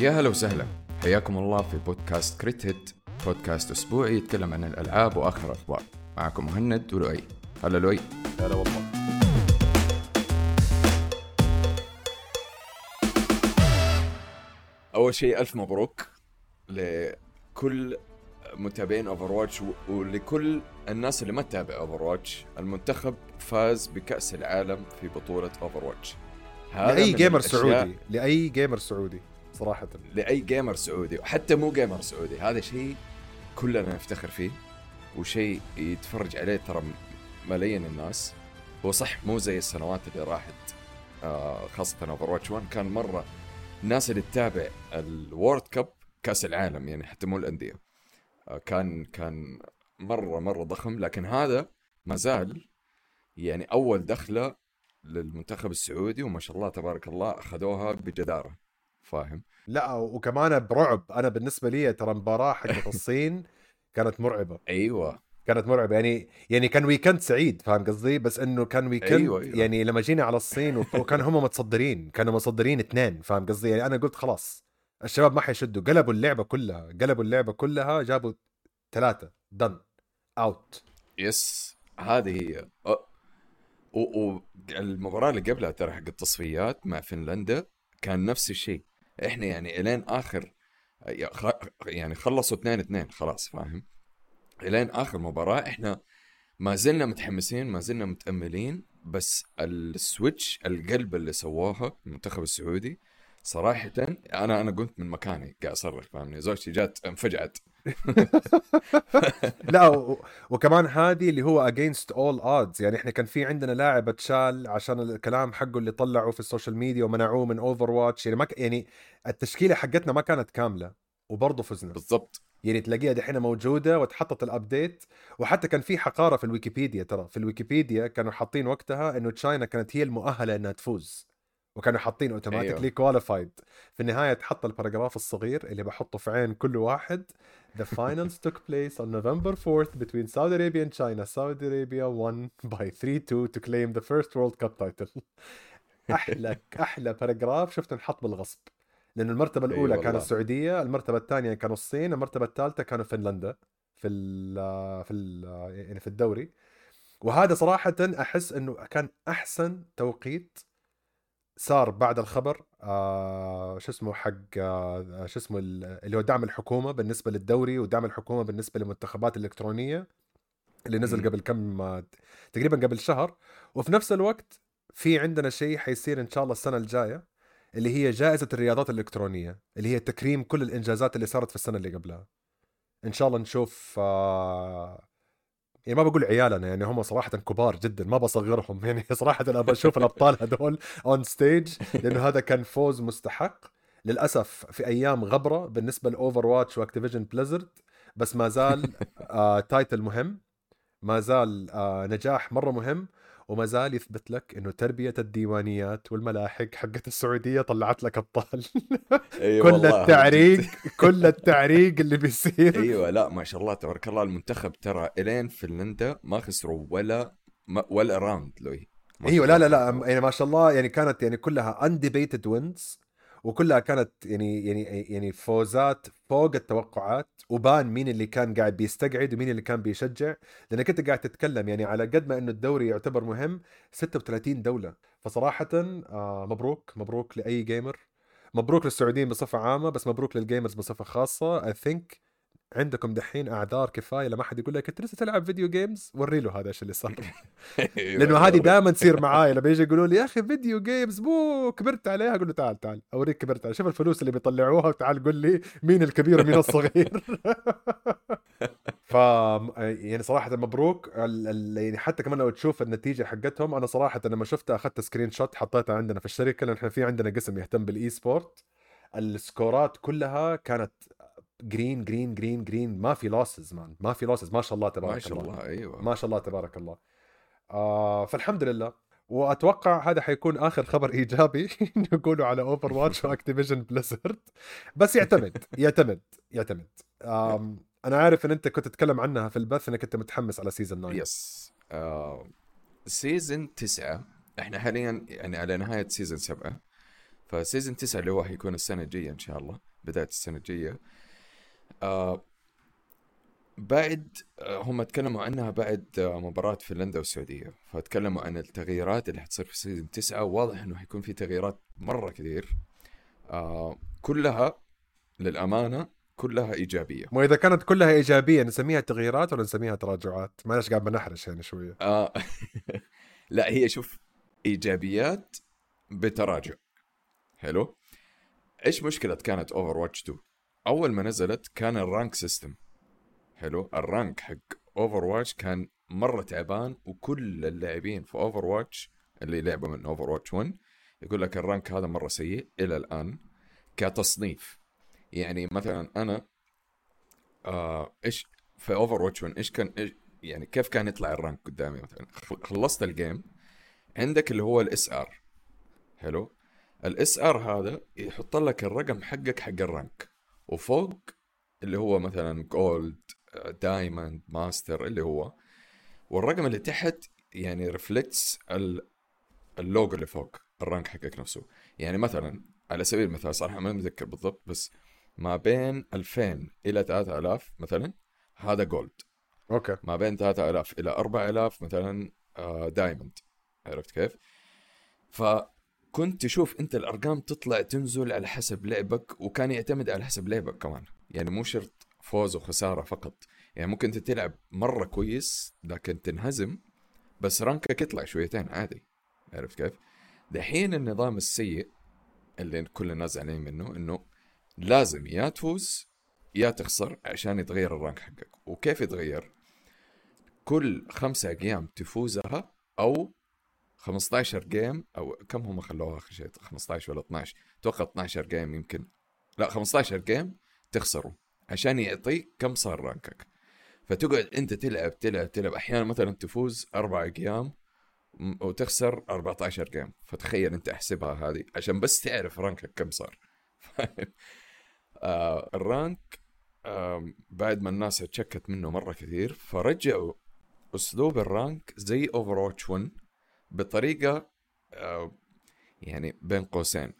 يا هلا وسهلا. حياكم الله في بودكاست Crit Hit. بودكاست أسبوعي يتكلم عن الألعاب وآخر الأخبار. معكم مهند ولؤي. هلا لؤي. هلا والله. أول شيء ألف مبروك لكل متابعين Overwatch ولكل الناس اللي ما تتابع Overwatch المنتخب فاز بكأس العالم في بطولة Overwatch لأي gamer سعودي لأي gamer سعودي. صراحة لأي gamer سعودي وحتى مو gamer سعودي هذا شيء كلنا نفتخر فيه وشيء يتفرج عليه ترى ملايين الناس. هو صح مو زي السنوات اللي راحت آه خاصة Overwatch 1 كان مرة الناس اللي تتابع ال World Cup كأس العالم يعني حتى مو الأندية. آه كان كان مرة مرة ضخم. لكن هذا ما زال يعني أول دخلة للمنتخب السعودي وما شاء الله تبارك الله أخذوها بجدارة. فاهم؟ لا وكمان برعب. أنا بالنسبة لي ترى المباراة حقت الصين كانت مرعبة. أيوه. كانت مرعبة. يعني يعني كان ويكند سعيد فاهم قصدي؟ بس إنه كان ويكند أيوة أيوة. يعني لما جينا على الصين وكان هم متصدرين. كانوا متصدرين اثنين فاهم قصدي؟ يعني أنا قلت خلاص الشباب ما حيشدوا. قلبوا اللعبة كلها قلبوا اللعبة كلها جابوا ثلاثة. دن اوت يس. هذه هي. والمباراه اللي قبلها ترى حق التصفيات مع فنلندا كان نفس الشيء. إحنا يعني إلين آخر يعني خلصوا 2 2 خلاص فاهم؟ إلين آخر مباراة إحنا ما زلنا متحمسين ما زلنا متأملين بس ال switch القلب اللي سووها المنتخب السعودي صراحة أنا أنا قمت من مكاني قاعد أصرخ فاهمني؟ زوجتي جات انفجعت. لا و... وكمان هذه اللي هو against all odds يعني إحنا كان في عندنا لاعب اتشال عشان الكلام حقه اللي طلعوا في ال social media ومنعوه من Overwatch يعني ما ك... يعني التشكيلة حقتنا ما كانت كاملة وبرضه فزنا. بالضبط. يعني تلاقيها دحين موجودة وتحطت ال update وحتى كان في حقارة في الويكيبيديا ترى. في الويكيبيديا كانوا حاطين وقتها إنه China كانت هي المؤهلة إنها تفوز. وكانوا حاطين automatically أيوه. qualified في النهاية تحط ال paragraph الصغير اللي بحطه في عين كل واحد. The finals took place on November 4th between Saudi Arabia and China. Saudi Arabia won by 3-2 to claim the first World Cup title. أحلى أحلى paragraph شفته انحط بالغصب لأنه المرتبة الأولى أيوة كانت السعودية المرتبة الثانية كانوا الصين المرتبة الثالثة كانوا فنلندا في ال في ال يعني في الدوري وهذا صراحة أحس إنه كان أحسن توقيت صار بعد الخبر آه شو اسمه حق آه شو اسمه اللي هو دعم الحكومة بالنسبة للدوري ودعم الحكومة بالنسبة للمنتخبات الإلكترونية اللي نزل قبل كم آه، تقريبا قبل شهر. وفي نفس الوقت في عندنا شيء حيصير إن شاء الله السنة الجاية اللي هي جائزة الرياضات الإلكترونية اللي هي تكريم كل الإنجازات اللي صارت في السنة اللي قبلها. إن شاء الله نشوف آه يعني ما بقول عيالنا يعني هم صراحة كبار جدا ما بصغرهم. يعني صراحة أنا بشوف الأبطال هذول on stage لأنه هذا كان فوز مستحق. للأسف في أيام غبرة بالنسبة ل Overwatch و Activision Blizzard بس ما زال آه title مهم. ما زال آه نجاح مرة مهم. وما زال يثبت لك إنه تربية الديوانيات والملاحق حقت السعودية طلعت لك ابطال أيوة كل التعريق كل التعريق اللي بيصير. أيوه لا ما شاء الله تبارك الله. المنتخب ترى إلين فنلندا ما خسروا ولا ولا round لوي. أيوه لا لا لا يعني ما شاء الله يعني كانت يعني كلها undefeated wins وكلها كانت يعني يعني يعني فوزات فوق التوقعات وبان مين اللي كان قاعد بيستقعد ومين اللي كان بيشجع لأنك أنت قاعد تتكلم يعني على قد ما إنه الدوري يعتبر مهم 36 دولة. فصراحه آه مبروك مبروك لأي gamer مبروك للسعوديين بصفة عامة بس مبروك لل gamers بصفة خاصة. I think عندكم دحين أعذار كفاية لما حد يقول لك أنت لسه تلعب video games وري له هذا إيش اللي صار. لأنه هذه دائما تصير معاي لما يجي يقولوا لي يا أخي video games مو كبرت عليها أقول له تعال تعال أوريك كبرت عليها. شوف الفلوس اللي بيطلعوها وتعال قول لي مين الكبير ومين الصغير. ف يعني صراحة مبروك. يعني حتى كمان لو تشوف النتيجة حقتهم أنا صراحة لما شفتها أخذت screenshot حطيتها عندنا في الشركة لأن إحنا في عندنا قسم يهتم بال e-sport. ال scoreات كلها كانت green green green green ما في losses man ما في losses ما شاء الله تبارك ما شاء الله, الله أيوه. ما شاء الله تبارك الله. آه فالحمد لله. وأتوقع هذا حيكون آخر خبر إيجابي نقوله على Overwatch و Activision Blizzard. بس يعتمد يعتمد يعتمد. آم أنا عارف إن أنت كنت تتكلم عنها في البث إنك أنت متحمس على season 9 يس آه سيزون 9 إحنا حاليا يعني على نهاية season 7 ف season 9 اللي هو حيكون السنة الجاية إن شاء الله بداية السنة الجاية. آه بعد آه، هم تكلموا عنها بعد آه، مباراة فنلندا والسعودية. فتكلموا عن التغييرات اللي حتصير في season تسعة. وواضح إنه حيكون في تغييرات مرة كثير. آه كلها للأمانة كلها إيجابية. واذا كانت كلها إيجابية نسميها تغييرات ولا نسميها تراجعات؟ معلش قاعد بنحرش هنا شوية. آه لا هي شوف إيجابيات بتراجع. حلو؟ إيش مشكلة كانت Overwatch 2 أول ما نزلت كان ال rank system. حلو؟ ال rank حق Overwatch كان مرة تعبان وكل اللاعبين في Overwatch اللي لعبوا من Overwatch 1 يقول لك ال rank هذا مرة سيء إلى الآن كتصنيف. يعني مثلا أنا آه إيش في Overwatch 1 إيش كان إيش يعني كيف كان يطلع ال rank قدامي مثلا؟ خلصت ال game عندك اللي هو ال SR. حلو؟ ال SR هذا يحط لك الرقم حقك حق ال rank. وفوق اللي هو مثلا gold diamond master اللي هو. والرقم اللي تحت يعني reflects ال logo اللي فوق ال rank حقك نفسه. يعني مثلا على سبيل المثال صراحة ما متذكر بالضبط بس ما بين 2000 إلى 3000 مثلا هذا gold okay. ما بين 3000 إلى 4000 مثلا diamond عرفت كيف؟ فكنت تشوف انت الأرقام تطلع تنزل على حسب لعبك وكان يعتمد على حسب لعبك كمان يعني مو شرط فوز وخسارة فقط يعني ممكن انت تلعب مرة كويس لكن تنهزم بس rank ك يطلع شويتين عادي عرفت كيف؟ دحين النظام السيء اللي كل الناس زعلانين منه إنه لازم يا تفوز يا تخسر عشان يتغير ال rank حقك وكيف يتغير؟ كل خمسة أيام تفوزها أو 15 game أو كم هم خلوها آخر شيء؟ 15 ولا 12 أتوقع 12 game يمكن. لا 15 game تخسروا عشان يعطيك كم صار rank ك. فتقعد أنت تلعب تلعب تلعب. أحيانا مثلا تفوز أربع أيام وتخسر 14 game. فتخيل أنت أحسبها هذه عشان بس تعرف rank ك كم صار. آه ال rank بعد ما الناس تشكت منه مرة كثير فرجعوا أسلوب ال rank زي Overwatch 1 بطريقة آه يعني بين قوسين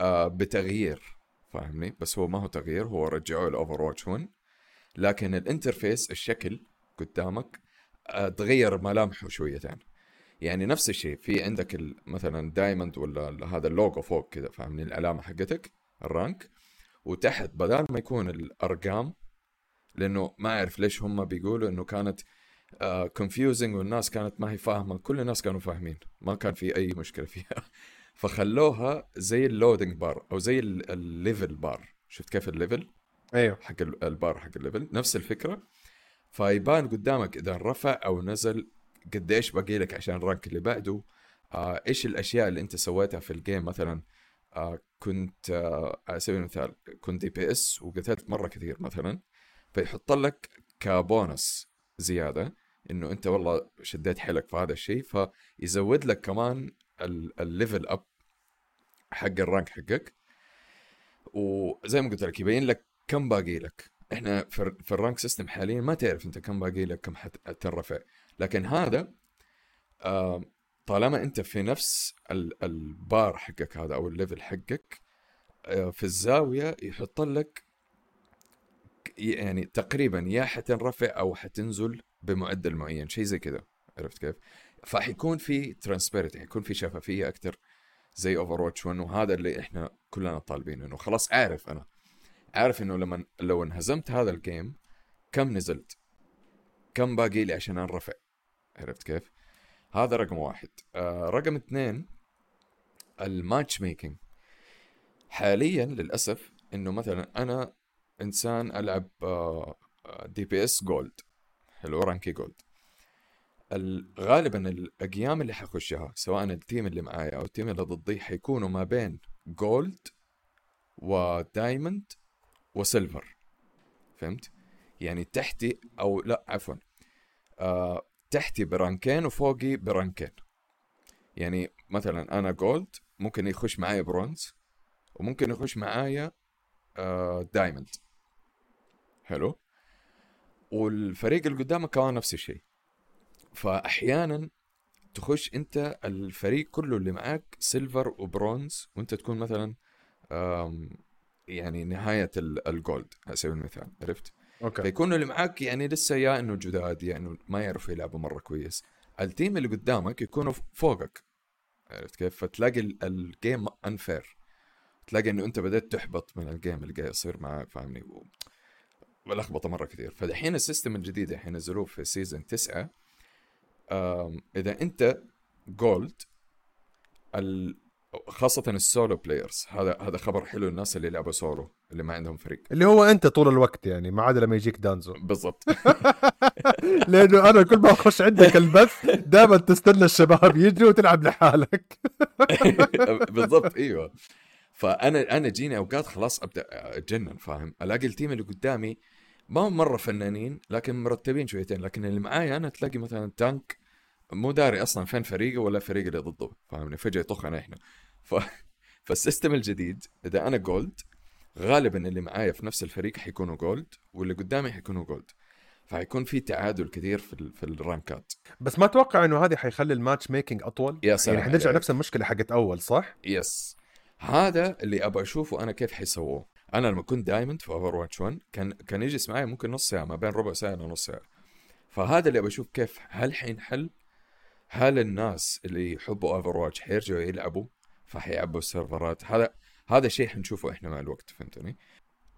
آه بتغيير فاهمني؟ بس هو ما هو تغيير هو رجعوه ل Overwatch 1 لكن ال interface الشكل قدامك آه، تغير ملامحه شويتين. يعني نفس الشيء في عندك مثلا diamond ولا هذا اللوجو فوق كذا فاهمني؟ العلامه حقتك ال rank. وتحت بدل ما يكون الأرقام لأنه ما أعرف ليش هم بيقولوا إنه كانت confusing uh, والناس كانت ما هي فاهمة كل الناس كانوا فاهمين ما كان في أي مشكلة فيها. فخلوها زي ال loading bar أو زي ال level bar شفت كيف ال level أيوه. حق البار حق ال level نفس الفكرة. فيبان قدامك إذا رفع أو نزل قديش باقي لك عشان ال rank اللي بعده. آه إيش الأشياء اللي أنت سويتها في ال game مثلا آه كنت آه على سبيل المثال كنت DPS وقتلت مرة كثير مثلا. فيحط لك كبونس. زيادة إنه أنت والله شديت حيلك في هذا الشيء فيزود لك كمان ال level up حق ال rank حقك. وزي ما قلت لك يبين لك كم باقي لك. إحنا في ال rank system حاليا ما تعرف أنت كم باقي لك كم حترفع. لكن هذا طالما أنت في نفس البار حقك هذا أو ال level حقك آه، في الزاوية يحط لك يعني تقريبا يا حتنرفع أو حتنزل بمعدل معين شيء زي كذا. عرفت كيف؟ فحيكون في transparency حيكون في شفافية أكثر زي Overwatch 1 وهذا اللي إحنا كلنا طالبين إنه خلاص عارف أنا. عارف إنه لما لو انهزمت هذا ال game كم نزلت؟ كم باقي لي عشان أنرفع؟ عرفت كيف؟ هذا رقم واحد. آه رقم اثنين ال matchmaking حاليا للأسف إنه مثلا أنا إنسان ألعب DPS gold حلو rank ي gold غالبا الأقيام اللي حخشها سواء ال team اللي معايا أو ال team اللي ضدي حيكونوا ما بين gold و diamond و silver فهمت؟ يعني تحتي أو لا عفوا آه تحتي ب rank ين وفوقي ب rank ين. يعني مثلا أنا gold ممكن يخش معايا برونز وممكن يخش معايا diamond حلو. والفريق اللي قدامك كمان نفس الشيء. فاحيانا تخش أنت الفريق كله اللي معاك silver و bronze وأنت تكون مثلا يعني نهاية ال- ال gold على سبيل المثال عرفت؟ okay. فيكونوا اللي معاك يعني لسه يا إنه جداد يا إنه ما يعرفوا يلعبوا مرة كويس. ال team اللي قدامك يكونوا فوقك عرفت كيف؟ فتلاقي ال- ال game unfair تلاقي إنه أنت بدأت تحبط من ال game اللي قاعد يصير معاك فاهمني. ولخبطه مرة كثير فدحين ال system الجديد الحين نزلوه في season تسعة إذا أنت gold ال... خاصة ال solo players هذا هذا خبر حلو للناس اللي يلعبوا سولو اللي ما عندهم فريق. اللي هو أنت طول الوقت يعني ما عدا لما يجيك دانزو. بالضبط. لأنه أنا كل ما أخش عندك البث دائما تستنى الشباب يجوا وتلعب لحالك. بالضبط إيوه. فأنا أنا جيني أوقات خلاص أبدأ أتجنن فاهم؟ ألاقي ال team اللي قدامي ما هم مرة فنانين لكن مرتبين شويتين لكن اللي معايا أنا تلاقي مثلا tank مو داري أصلا فين فريقه ولا فريق اللي ضده فاهمني؟ فجأة يطخنا إحنا. ف... فال system الجديد إذا أنا gold غالبا اللي معايا في نفس الفريق حيكونوا gold واللي قدامي حيكونوا gold فحيكون في تعادل كثير في ال... في ال rank ات. بس ما أتوقع إنه هذه حيخلي ال match making أطول؟ yeah يعني حنرجع. نفس المشكلة حقت أول صح؟ yes هذا اللي أبغى أشوفه أنا كيف حيسووه. أنا لما كنت diamond في اوفر واتش 1 كان كان يجلس معي ممكن نص ساعة ما بين ربع ساعة ونص ساعة. فهذا اللي أبغى أشوف كيف هل حينحل؟ هل الناس اللي يحبوا اوفر واتش حيرجعوا يلعبوا؟ فحيعبوا السيرفرات. هذا هذا شيء حنشوفه إحنا مع الوقت فهمتني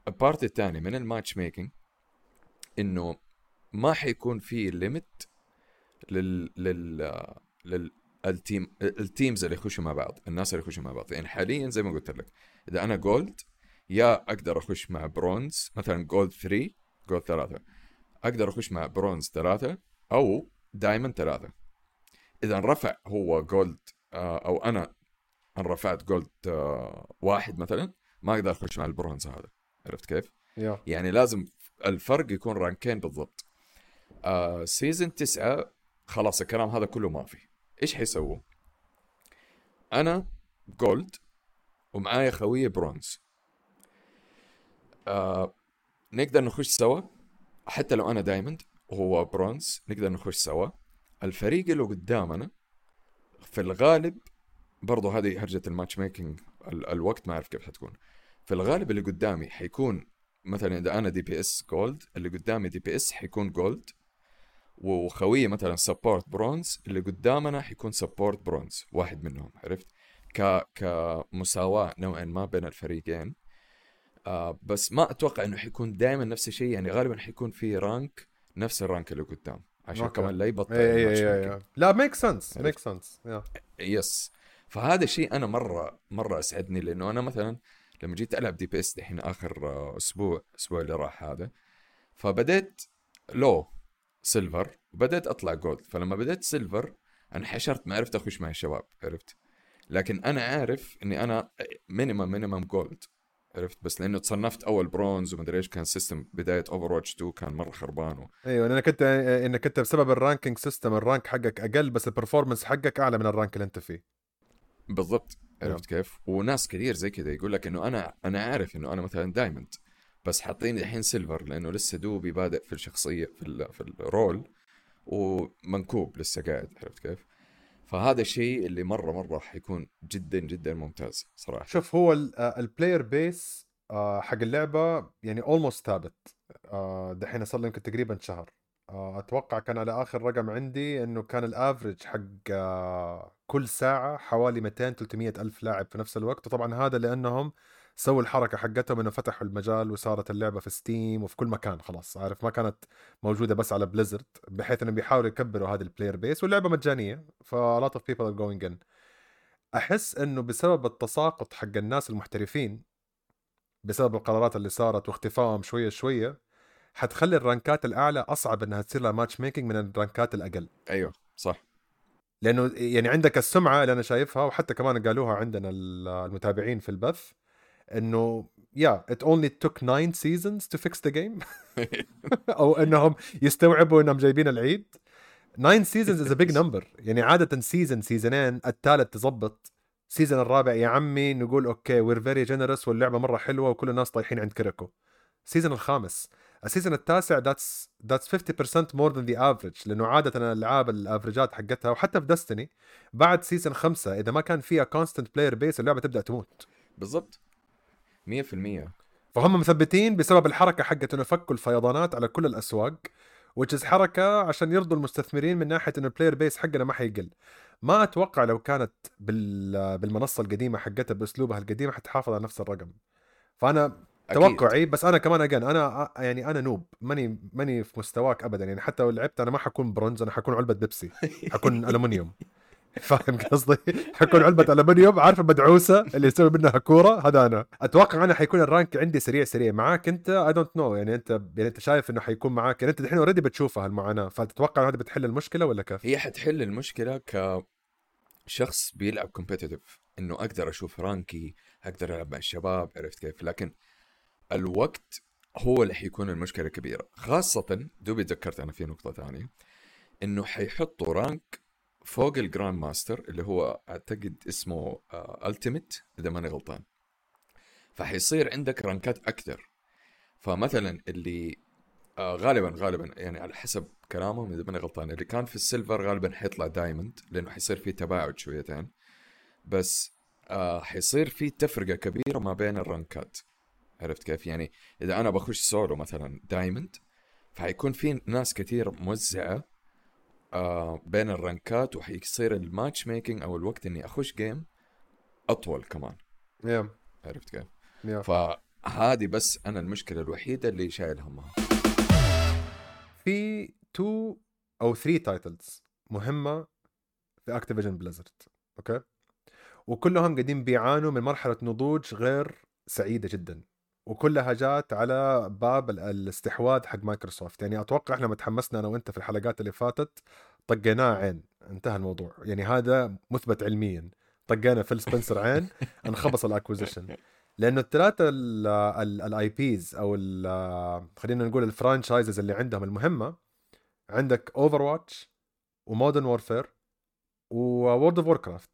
ال part الثاني من ال match making إنه ما حيكون في limit لل لل لل ال team ال teams اللي يخشوا مع بعض الناس اللي يخشوا مع بعض. يعني حاليا زي ما قلت لك إذا أنا gold يا أقدر أخش مع برونز مثلا gold 3 gold 3 أقدر أخش مع برونز 3 أو diamond 3 إذا رفع هو gold آه، أو أنا ان رفعت gold آه، واحد مثلا ما أقدر أخش مع البرونز هذا. عرفت كيف؟ yeah. يعني لازم الفرق يكون rank ين بالضبط. آه season تسعة خلاص الكلام هذا كله ما في. إيش حيسووا؟ أنا gold ومعايا خوية برونز آه نقدر نخش سوا؟ حتى لو أنا diamond وهو برونز نقدر نخش سوا. الفريق اللي قدامنا في الغالب برضو هذه هرجة ال match making ال- الوقت ما أعرف كيف حتكون. في الغالب اللي قدامي حيكون مثلا إذا أنا DPS gold اللي قدامي DPS حيكون gold وخوية مثلا support bronze اللي قدامنا حيكون support bronze واحد منهم عرفت ك كمساواة نوعا ما بين الفريقين آه بس ما أتوقع إنه حيكون دائما نفس الشيء يعني غالبا حيكون في rank نفس ال rank اللي قدام عشان okay. كمان لا يبطل اي اي الماتش اي making. اي لا make sense. make sense yes فهذا الشيء أنا مرة مرة أسعدني لأنه أنا مثلا لما جيت ألعب DPS دحين آخر آه، أسبوع الأسبوع اللي راح هذا فبديت low silver وبدأت أطلع gold فلما بدأت silver انحشرت ما عرفت أخش مع الشباب عرفت؟ لكن أنا عارف إني أنا minimum minimum gold عرفت؟ بس لأنه تصنفت أول برونز ومدري إيش كان system بداية اوفر واتش 2 كان مرة خربان و... أيوه لانك انت إنك انت بسبب ال ranking system ال rank حقك أقل بس ال performance حقك أعلى من ال rank اللي أنت فيه. بالضبط عرفت كيف؟ وناس كثير زي كذا يقول لك إنه أنا أنا عارف إنه أنا مثلا diamond بس حاطيني الحين silver لأنه لسه دوبي بادئ في الشخصية في في ال role ومنكوب لسه قاعد عرفت كيف؟ فهذا الشيء اللي مرة مرة حيكون جدا جدا ممتاز صراحة. شوف هو ال player base حق اللعبة يعني almost ثابت آه، دحين صار له يمكن تقريبا شهر. آه، أتوقع كان على آخر رقم عندي إنه كان ال average حق آه، كل ساعة حوالي 200 300 ألف لاعب في نفس الوقت. وطبعا هذا لأنهم سووا الحركة حقتهم إنه فتحوا المجال وصارت اللعبة في ستيم وفي كل مكان خلاص عارف؟ ما كانت موجودة بس على بليزرد بحيث إنهم بيحاولوا يكبروا هذه ال player base واللعبة مجانية ف a lot of people are going in. أحس إنه بسبب التساقط حق الناس المحترفين بسبب القرارات اللي صارت واختفائهم شوية شوية حتخلي الرانكات الأعلى أصعب إنها تصير لها match making من الرانكات الأقل. أيوه صح. لأنه يعني عندك السمعة اللي أنا شايفها وحتى كمان قالوها عندنا المتابعين في البث إنه yeah it only took 9 seasons to fix the game أو إنهم يستوعبوا إنهم جايبين العيد. 9 seasons is a big number يعني عادة season season ين الثالث تظبط season الرابع يا عمي نقول okay we're very generous واللعبة مرة حلوة وكل الناس طايحين عند كركو season الخامس. ال season التاسع that's that's 50% more than the average لأنه عادة الألعاب ال average ات حقتها وحتى في ديستني بعد season خمسة إذا ما كان فيها constant player base اللعبة تبدأ تموت. بالضبط. 100% فهم مثبتين بسبب الحركة حقت إنه فكوا الفيضانات على كل الأسواق which حركة عشان يرضوا المستثمرين من ناحية إنه ال player base حقنا ما حيقل. ما أتوقع لو كانت بال... بالمنصة القديمة حقتها بأسلوبها القديم حتحافظ على نفس الرقم. فأنا أكيد. توقعي بس أنا كمان again أنا يعني أنا noob ماني ماني في مستواك ابدا. يعني حتى لو لعبت أنا ما حكون برونز أنا حكون علبة بيبسي حكون الومنيوم فاهم قصدي؟ حكون علبة الومنيوم عارف المدعوسة اللي يسوي منها كورة؟ هذا أنا. أتوقع أنا حيكون ال rank عندي سريع سريع. معاك أنت؟ I don't know يعني أنت يعني أنت شايف إنه حيكون معاك. يعني أنت الحين already بتشوفها المعاناة فتتوقع هذه بتحل المشكلة ولا كيف؟ هي حتحل المشكلة كشخص بيلعب competitive إنه أقدر أشوف rank ي أقدر ألعب مع الشباب عرفت كيف؟ لكن الوقت هو اللي حيكون المشكلة الكبيره خاصة دوبي تذكرت أنا في نقطة ثانية إنه حيحطوا rank فوق ال grand master اللي هو أعتقد اسمه ultimate آه إذا ماني غلطان. فحيصير عندك رانكات أكثر. فمثلا اللي آه غالبا غالبا يعني على حسب كلامهم إذا ماني غلطان اللي كان في ال silver غالبا حيطلع diamond لأنه حيصير في تباعد شويتين. بس آه حيصير في تفرقة كبيرة ما بين الرانكات. عرفت كيف؟ يعني إذا أنا بخش سولو مثلا diamond فحيكون في ناس كثير موزعة آه بين الرانكات وحيصير ال match making أو الوقت إني أخش game أطول كمان yeah. عرفت كيف؟ yeah. فهذه بس أنا المشكلة الوحيدة اللي شايل همها في two or three titles مهمة في اكتيفيجن بليزرد أوكي وكلهم قاعدين بيعانوا من مرحلة نضوج غير سعيدة جدا وكلها جات على باب الاستحواذ حق مايكروسوفت. يعني أتوقع إحنا لما تحمسنا أنا وأنت في الحلقات اللي فاتت طقيناه عين. انتهى الموضوع. يعني هذا مثبت علميا. طقينا فيل سبنسر عين انخبص ال acquisition. لأنه الثلاثة ال IPs أو خلينا نقول ال franchises اللي عندهم المهمة عندك اوفر واتش ومودرن وورفير وورد اوف ووركرافت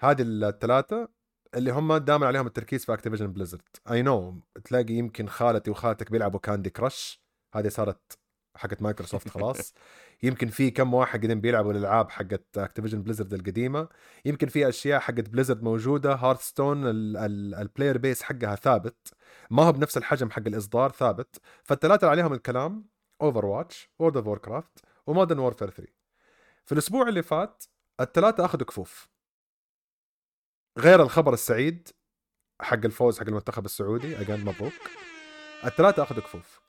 هذه الثلاثة اللي هم دائما عليهم التركيز في اكتيفيجن بليزرد I know تلاقي يمكن خالتي وخالتك بيلعبوا كاندي كراش هذه صارت حقت مايكروسوفت خلاص. يمكن في كم واحد قاعدين بيلعبوا الألعاب حقت اكتيفيجن بليزرد القديمة. يمكن في أشياء حقت بليزرد موجودة. هارث ال player base حقها ثابت. ما هو بنفس الحجم حق الإصدار ثابت. فالثلاثه اللي عليهم الكلام اوفر واتش وورد اوف ووركرافت ومودرن وورفير 3 في الأسبوع اللي فات الثلاثه أخذوا كفوف. غير الخبر السعيد حق الفوز حق المنتخب السعودي again مبروك. الثلاثة أخذوا كفوف.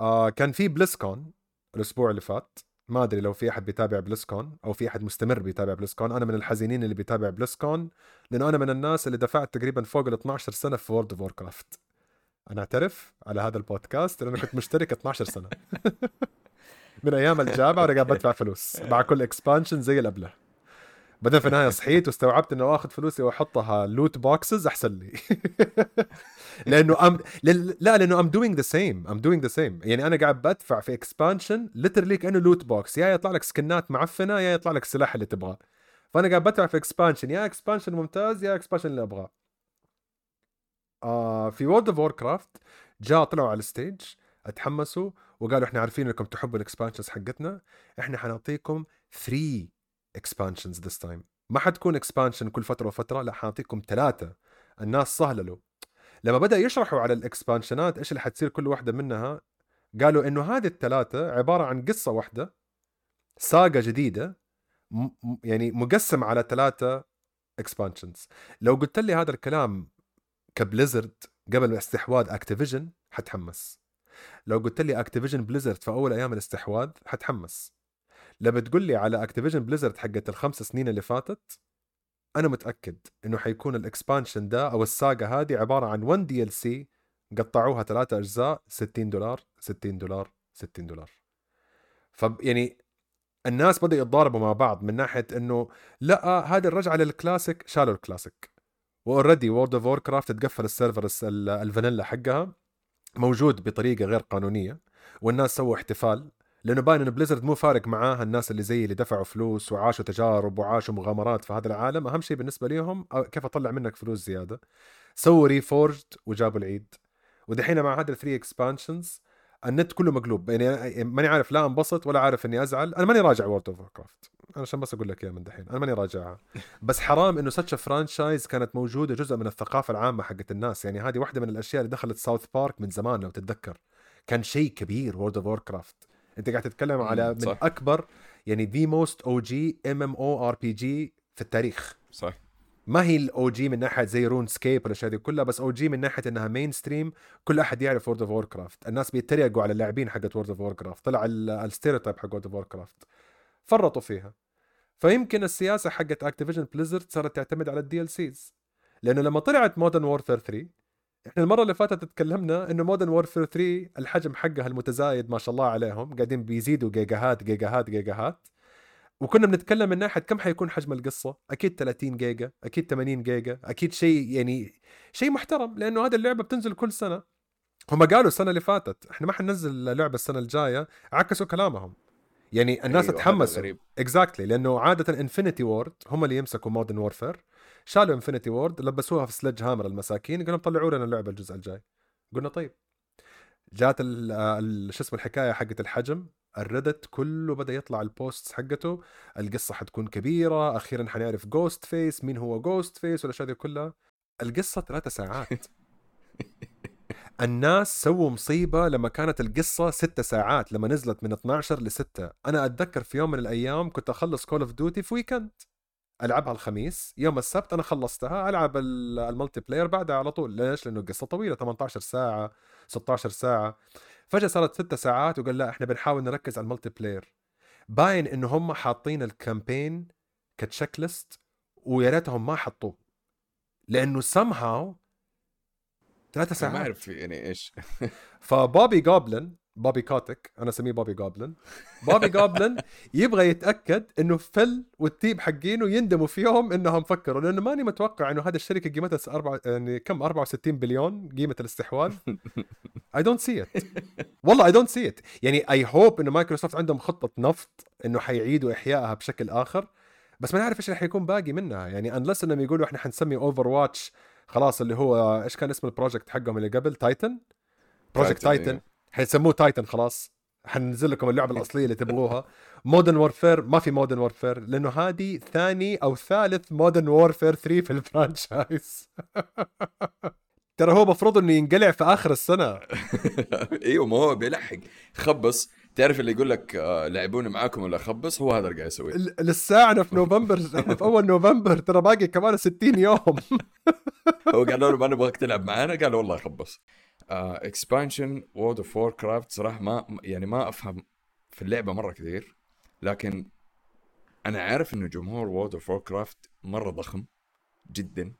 آه كان في بلسكون الأسبوع اللي فات. ما أدري لو في أحد بيتابع بلسكون أو في أحد مستمر بيتابع بلسكون أنا من الحزينين اللي بيتابع بلسكون لأنه أنا من الناس اللي دفعت تقريبا فوق ال 12 سنة في وورد اوف ووركرافت أنا أعترف على هذا البودكاست لأنه كنت مشترك 12 سنة. من أيام الجامعة وأنا قاعد بدفع فلوس مع كل expansion زي الابله بعدين في النهاية صحيت واستوعبت إنه آخذ فلوسي وأحطها loot boxes أحسن لي. لأنه I'm لا لأنه I'm doing the same I'm doing the same يعني أنا قاعد بدفع في expansion literally كأنه loot box يا يطلع لك skin ات معفنة يا يطلع لك السلاح اللي تبغاه. فأنا قاعد بدفع في expansion يا expansion ممتاز يا expansion اللي أبغاه. آه في وورد اوف ووركرافت جاء طلعوا على ال stage اتحمسوا وقالوا إحنا عارفين إنكم تحبوا ال expansions حقتنا. إحنا حنعطيكم 3 expansions this time ما حتكون expansion كل فترة وفترة لا حنعطيكم ثلاثة. الناس صهللوا. لما بدأ يشرحوا على ال expansion ات إيش اللي حتصير كل واحدة منها قالوا إنه هذه الثلاثة عبارة عن قصة واحدة saga جديدة يعني مقسم على ثلاثة expansions لو قلت لي هذا الكلام كبليزرد قبل استحواذ اكتيفيجن حتحمس. لو قلت لي اكتيفيجن بليزرد في أول أيام الاستحواذ حتحمس. لما تقول لي على اكتيفيجن بليزرد حقت الخمس سنين اللي فاتت أنا متأكد إنه حيكون ال expansion ده أو ال saga هذه عبارة عن 1 DLC قطعوها ثلاثة أجزاء 60 دولار 60 دولار 60 دولار. ف يعني الناس بدأوا يتضاربوا مع بعض من ناحية إنه لأ هذه الرجعة للكلاسيك شالوا ال classic و already وورد اوف وور كرافت تقفل ال server ال vanilla حقها موجود بطريقة غير قانونية والناس سووا احتفال لأنه باين انه بليزرد مو فارق معاها الناس اللي زي اللي دفعوا فلوس وعاشوا تجارب وعاشوا مغامرات في هذا العالم. أهم شيء بالنسبة لهم كيف أطلع منك فلوس زيادة؟ سووا ريفورجد وجابوا العيد. ودحين مع هذا ال three expansions النت كله مقلوب. يعني ماني عارف لا انبسط ولا عارف إني أزعل. أنا ماني راجع وورد اوف ووركرافت أنا عشان بس أقول لك إياها من دحين. أنا ماني راجعها. بس حرام إنه such franchise كانت موجودة جزء من الثقافة العامة حقت الناس. يعني هذه واحدة من الأشياء اللي دخلت ساوث بارك من زمان لو تتذكر. كان شيء كبير وورد اوف ووركرافت انت قاعد تتكلم على من صح. أكبر يعني ذا موست أو جي ام ام أو ار بي جي في التاريخ. صح. ما هي ال OG من ناحية زي رونسكيب والاشياء دي كلها بس OG من ناحية إنها mainstream كل أحد يعرف وورد اوف ووركرافت الناس بيتريقوا على اللاعبين حقت وورد اوف ووركرافت طلع ال stereotype حق وورد اوف ووركرافت فرطوا فيها. فيمكن السياسة حقت اكتيفيجن بليزرد صارت تعتمد على ال DLCs لأنه لما طلعت مودرن وورفير 3 إحنا المرة اللي فاتت تكلمنا إنه مودرن وورفير 3 الحجم حقها المتزايد ما شاء الله عليهم قاعدين بيزيدوا جيجاهات جيجاهات جيجاهات. وكنا بنتكلم من ناحية كم حيكون حجم القصة؟ أكيد 30 جيجا أكيد 80 جيجا أكيد شيء يعني شيء محترم لأنه هذه اللعبة بتنزل كل سنة. هم قالوا السنة اللي فاتت إحنا ما حننزل لعبه السنة الجاية عكسوا كلامهم. يعني الناس أيوة تحمسوا. exactly exactly. لأنه عادة انفينيتي وورد هم اللي يمسكوا مودرن وورفير شالوا انفينيتي وورد لبسوها في سلج هامر المساكين قالوا طلعوا لنا اللعبة الجزء الجاي. قلنا طيب. جات شو اسمه الحكاية حقت الحجم. الريدت كله بدأ يطلع ال posts حقته. القصة حتكون كبيرة أخيرا حنعرف جوست فيس مين هو جوست فيس والأشياء دي كلها. القصة ثلاثة ساعات. الناس سووا مصيبة لما كانت القصة ستة ساعات لما نزلت من 12 ل 6 أنا أتذكر في يوم من الأيام كنت أخلص كول اوف ديوتي في weekend ألعبها الخميس يوم السبت أنا خلصتها ألعب ال multiplayer بعدها على طول. ليش؟ لأنه قصة طويلة 18 ساعة 16 ساعة. فجأة صارت ست ساعات وقال لا إحنا بنحاول نركز على ال multiplayer. باين إنه هم حاطين ال campaign ك checklist ويا ريتهم ما حطوه. لأنه somehow ثلاثة ساعات ما أعرف يعني إيش. فبوبي جوبلن بوبي كوتك أنا أسميه بوبي جوبلن بوبي جوبلن يبغى يتأكد إنه فيل وال team حقينه يندموا في يوم إنهم فكروا لأنه ماني متوقع إنه هذه الشركة قيمتها أربعة يعني كم؟ 64 بليون قيمة الاستحواذ. I don't see it والله I don't see it يعني I hope إنه مايكروسوفت عندهم خطة نفط إنه حيعيدوا إحيائها بشكل آخر بس ما نعرف إيش رح يكون باقي منها. يعني unless إنهم يقولوا إحنا حنسمي Overwatch خلاص اللي هو إيش كان اسم ال project حقهم اللي قبل؟ تايتن بروجكت تايتن حيسموه تايتن خلاص. حننزل لكم اللعبة الأصلية اللي تبغوها. Modern Warfare ما في Modern Warfare لأنه هذه ثاني أو ثالث Modern Warfare 3 في ال franchise. ترى هو مفروض إنه ينقلع في آخر السنة. إيوه ما هو بيلحق. خبص. تعرف اللي يقول لك آه لعبوني معاكم ولا خبص؟ هو هذا اللي قاعد يسويه. لسه إحنا في نوفمبر إحنا في أول نوفمبر ترى باقي كمان 60 يوم. هو قالوا له ما نبغاك تلعب معانا؟ قال والله خبص. expansion World of Warcraft صراحة ما يعني ما أفهم في اللعبة مرة كثير لكن أنا عارف إنه جمهور World of Warcraft مرة ضخم جدا.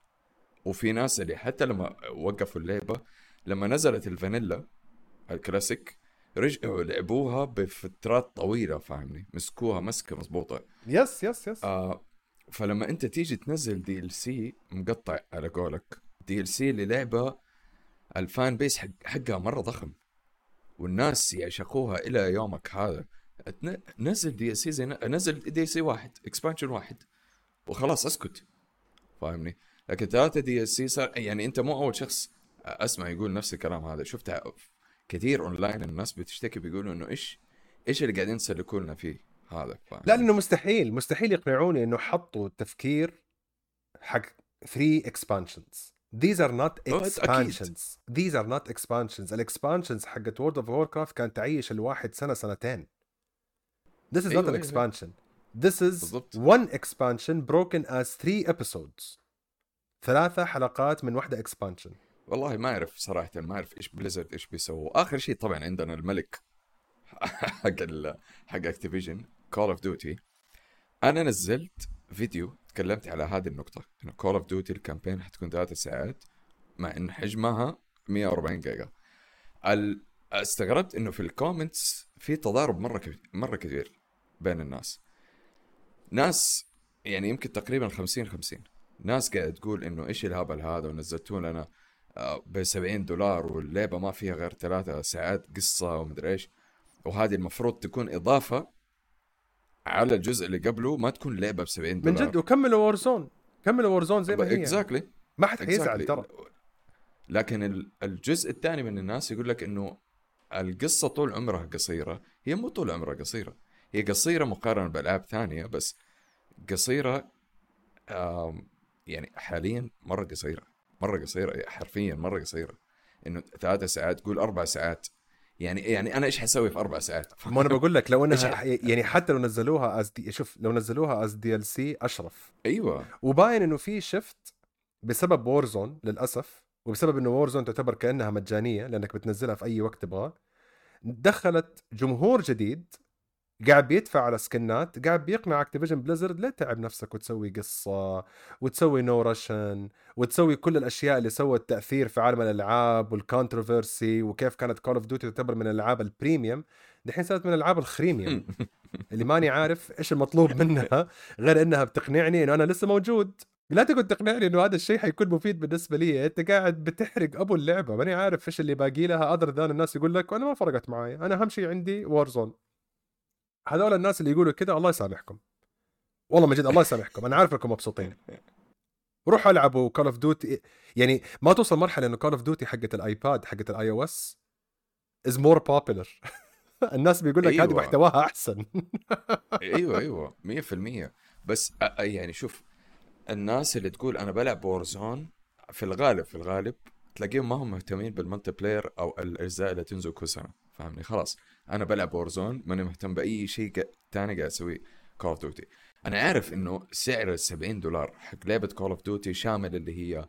وفي ناس اللي حتى لما وقفوا اللعبة لما نزلت ال vanilla ال classic رجعوا لعبوها بفترات طويلة فاهمني؟ مسكوها مسكة مضبوطة. yes yes yes آه فلما أنت تيجي تنزل DLC مقطع على قولك DLC للعبة ال fan base حق حقها مرة ضخم. والناس يعشقوها إلى يومك هذا. نزل DLC زي نزل DLC واحد expansion واحد. وخلاص اسكت. فاهمني؟ لكن ثلاثة DLC صار يعني أنت مو أول شخص أسمع يقول نفس الكلام هذا. شفتها كثير اونلاين الناس بتشتكي بيقولوا إنه إيش إيش اللي قاعدين تسلكوا لنا فيه هذا؟ فاهم لا لأنه مستحيل. مستحيل يقنعوني إنه حطوا تفكير حق 3 expansions These are not expansions. These are not expansions. ال expansions حقت World of Warcraft كانت تعيش الواحد سنة سنتين. This is أيوة not an expansion. This is بالضبط. one expansion broken as three episodes. ثلاثة حلقات من واحدة expansion. والله ما أعرف صراحة ما أعرف إيش Blizzard إيش بيسووا، آخر شيء طبعا عندنا الملك حق ال حق Activision Call of Duty أنا نزلت فيديو تكلمت على هذه النقطة إنه Call of Duty ال campaign حتكون ثلاث ساعات مع إن حجمها 140 جيجا استغربت إنه في ال comments في تضارب مرة كبير مرة كثير بين الناس. ناس يعني يمكن تقريبا 50 50 ناس قاعد تقول إنه إيش الهبل هذا ونزلتوا لنا آه، ب 70 دولار واللعبه ما فيها غير ثلاثة ساعات قصة ومدري إيش. وهذه المفروض تكون إضافة على الجزء اللي قبله ما تكون لعبة ب 70 دولار. من جد وكملوا Warzone كملوا Warzone زي ما هي. exactly ما حد حيزعل ترى. لكن الجزء الثاني من الناس يقول لك إنه القصة طول عمرها قصيرة. هي مو طول عمرها قصيرة. هي قصيرة مقارنة بألعاب ثانية بس قصيرة يعني حاليا مرة قصيرة. مرة قصيرة حرفيا مرة قصيرة. إنه ثلاث ساعات قول أربع ساعات. يعني يعني أنا إيش حسوي في أربع ساعات؟ ما أنا بقول لك لو إنها يعني حتى لو نزلوها as D شوف لو نزلوها as DLC أشرف أيوه وباين إنه في شفت بسبب Warzone للأسف وبسبب إنه Warzone تعتبر كأنها مجانية لأنك بتنزلها في أي وقت تبغاه دخلت جمهور جديد قاعد بيدفع على سكنات قاعد بيقنع Activision Blizzard ليه تعب نفسك وتسوي قصة وتسوي No Russian وتسوي كل الأشياء اللي سوت تأثير في عالم الألعاب وال controversy وكيف كانت Call of Duty تعتبر من الألعاب ال premium دحين صارت من الألعاب الخريميوم اللي ماني عارف إيش المطلوب منها غير إنها بتقنعني إنه أنا لسه موجود. لا تقعد تقنعني إنه هذا الشيء حيكون مفيد بالنسبة لي. أنت قاعد بتحرق أبو اللعبة. ماني عارف إيش اللي باقي لها other than الناس يقول لك أنا ما فرقت معي أنا أهم شيء عندي Warzone هذول الناس اللي يقولوا كذا الله يسامحكم. والله من جد الله يسامحكم. أنا عارف إنكم مبسوطين. روحوا العبوا Call of Duty يعني ما توصل مرحلة إنه Call of Duty حقت الآيباد حقت ال iOS is more popular الناس بيقول لك أيوة. هذه محتواها أحسن. أيوه أيوه. 100% بس يعني شوف الناس اللي تقول أنا بلعب Warzone في الغالب في الغالب تلاقيهم ما هم مهتمين بال multiplayer أو الأجزاء اللي تنزل كل سنة. فاهمني خلاص أنا بلعب Warzone ماني مهتم بأي شيء ثاني قاعد أسويه Call of Duty أنا عارف إنه سعر ال 70 دولار حق لعبة Call of Duty شامل اللي هي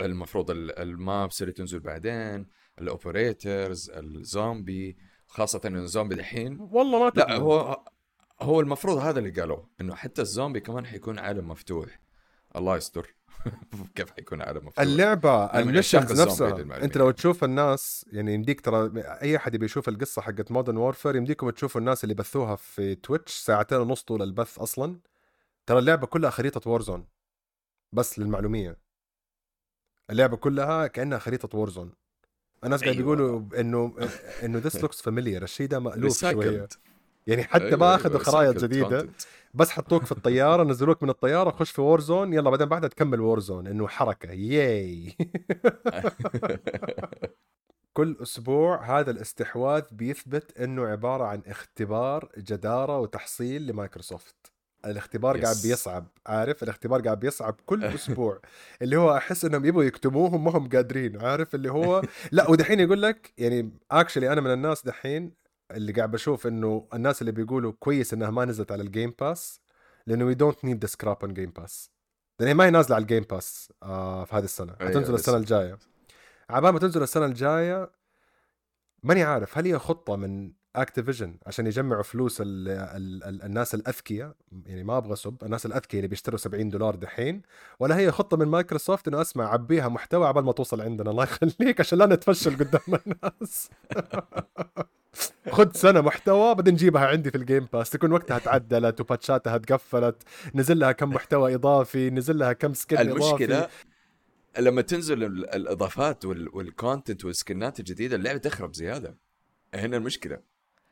المفروض ال maps اللي تنزل بعدين ال operators الزومبي خاصة إنه الزومبي دحين. والله ما لا هو هو المفروض هذا اللي قالوه إنه حتى الزومبي كمان حيكون عالم مفتوح. الله يستر. كيف حيكون عالم مفتوح؟ اللعبة ال missions نفسها. أنت لو تشوف الناس يعني يمديك ترى أي أحد يبي يشوف القصة حقت Modern Warfare يمديكم تشوفوا الناس اللي بثوها في Twitch ساعتين ونص طول البث أصلا. ترى اللعبة كلها خريطة Warzone بس للمعلومية. اللعبة كلها كأنها خريطة Warzone الناس قاعد أيوة. يقولوا إنه إنه this looks familiar الشيء ده مألوف شوية. يعني حتى أيوة ما أخذوا أيوة خرائط جديدة. بس حطوك في الطيارة نزلوك من الطيارة خش في Warzone يلا بعدين بعدها تكمل Warzone إنه حركة. ياي كل أسبوع هذا الاستحواذ بيثبت إنه عبارة عن اختبار جدارة وتحصيل لمايكروسوفت. الاختبار yes. قاعد بيصعب عارف؟ الاختبار قاعد بيصعب كل أسبوع. اللي هو أحس إنهم يبغوا يكتموهم ما هم قادرين عارف؟ اللي هو لا ودحين يقول لك يعني actually أنا من الناس دحين اللي قاعد بشوف إنه الناس اللي بيقولوا كويس إنها ما نزلت على الجيم باس لأنه we don't need the scrap on جيم باس لأن هي ما هي نازلة على الجيم باس آه في هذه السنة. أيوة، حتنزل السنة الجاية. عبال ما تنزل السنة الجاية ماني عارف هل هي خطة من اكتيفيجن عشان يجمعوا فلوس ال ال ال الناس الأذكياء يعني ما أبغى اسب الناس الأذكياء اللي بيشتروا 70 دولار دحين. ولا هي خطة من مايكروسوفت إنه أسمع عبيها محتوى عبال ما توصل عندنا. الله يخليك عشان لا نتفشل قدام الناس. خذ سنة محتوى بعدين نجيبها عندي في الجيم باس تكون وقتها تعدلت وباتشاتها تقفلت. نزل لها كم محتوى إضافي نزل لها كم skin المشكلة إضافي. لما تنزل الإضافات والكونتنت والسكنات الجديدة اللعبة تخرب زيادة. هنا المشكلة.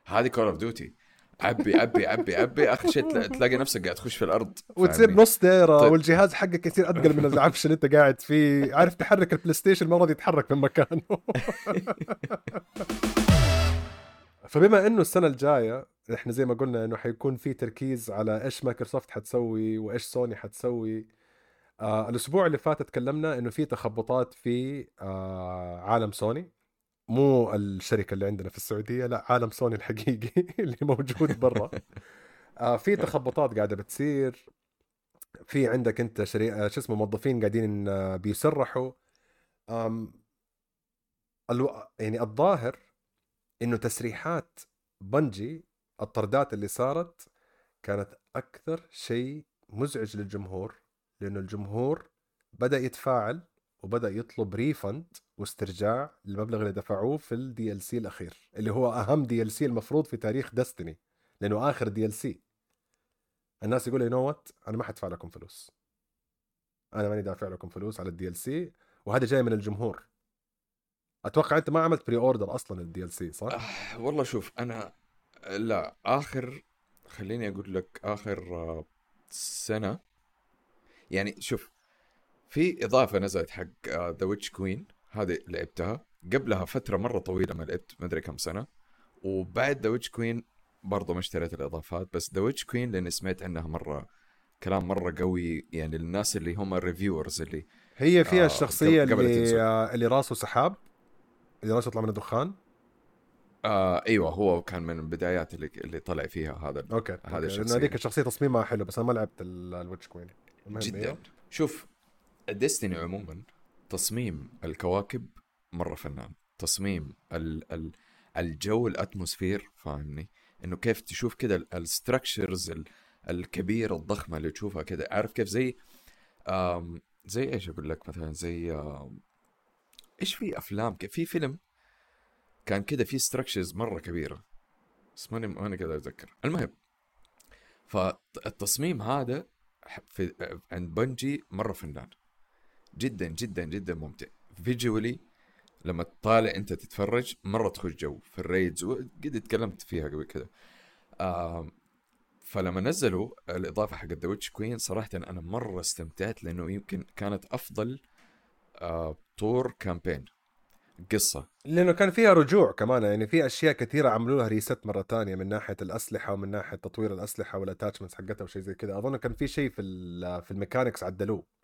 هذه كول اوف ديوتي عبي عبي عبي عبي. آخر شيء تلاقي نفسك قاعد تخش في الأرض وتصير نص دايرة طيب. والجهاز حقك يصير أثقل من العفش اللي انت قاعد فيه. عارف تحرك البلاي ستيشن ما راضي يتحرك من مكانه. فبما إنه السنة الجاية إحنا زي ما قلنا إنه حيكون في تركيز على إيش مايكروسوفت حتسوي وإيش سوني حتسوي. آه الأسبوع اللي فات تكلمنا إنه في تخبطات في آه عالم سوني. مو الشركة اللي عندنا في السعودية لا عالم سوني الحقيقي اللي موجود برا. آه في تخبطات قاعدة بتصير. في عندك أنت شري... آه، شو اسمه موظفين قاعدين آه بيسرحوا آم... ألو... يعني الظاهر إنه تسريحات بنجي الطردات اللي صارت كانت أكثر شيء مزعج للجمهور لأنه الجمهور بدأ يتفاعل وبدأ يطلب refund واسترجاع المبلغ اللي دفعوه في ال DLC الأخير اللي هو أهم DLC المفروض في تاريخ Destiny لأنه آخر DLC الناس يقولوا you know what أنا ما حدفع لكم فلوس. أنا ماني دافع لكم فلوس على ال DLC وهذا جاي من الجمهور. أتوقع أنت ما عملت pre-order أصلا ال DLC صح؟ أه والله شوف أنا لا آخر خليني أقول لك آخر آه، سنة يعني شوف في إضافة نزلت حق The Witch Queen هذه لعبتها قبلها فترة مرة طويلة ما لعبت ما أدري كم سنة وبعد The Witch Queen برضو ما اشتريت الإضافات بس The Witch Queen لأني سمعت عنها مرة كلام مرة قوي يعني الناس اللي هم ال reviewers اللي هي فيها آه، الشخصية اللي. آه اللي راسه سحاب اللي راسه يطلع منه دخان آه أيوه هو كان من البدايات اللي اللي طلع فيها هذا okay هذا. لأنه هذيك الشخصية تصميمها حلو بس أنا ما لعبت ال- ال Witch Queen جدا أيوه. شوف Destiny عموما تصميم الكواكب مرة فنان. تصميم ال ال الجو ال atmosphere فاهمني؟ إنه كيف تشوف كده ال structures الكبيرة الضخمة اللي تشوفها كده. عارف كيف زي زي إيش أقول لك مثلا؟ زي إيش في أفلام في فيلم كان كده في structures مرة كبيرة. بس ماني ماني قادر أتذكر. المهم فالتصميم هذا في عند بنجي مرة فنان. جدا جدا جدا ممتع. visually لما تطالع أنت تتفرج مرة تخش جو. في ال raids وقد تكلمت فيها قبل آم، فلما نزلوا الإضافة حق The Witch Queen صراحة أنا مرة استمتعت لأنه يمكن كانت أفضل طور campaign قصة. لأنه كان فيها رجوع كمان يعني في أشياء كثيرة عملوا لها reset مرة تانية من ناحية الأسلحة ومن ناحية تطوير الأسلحة وال attachments حقتها وشيء زي كذا. أظن كان في شيء في في ال mechanics عدلوه.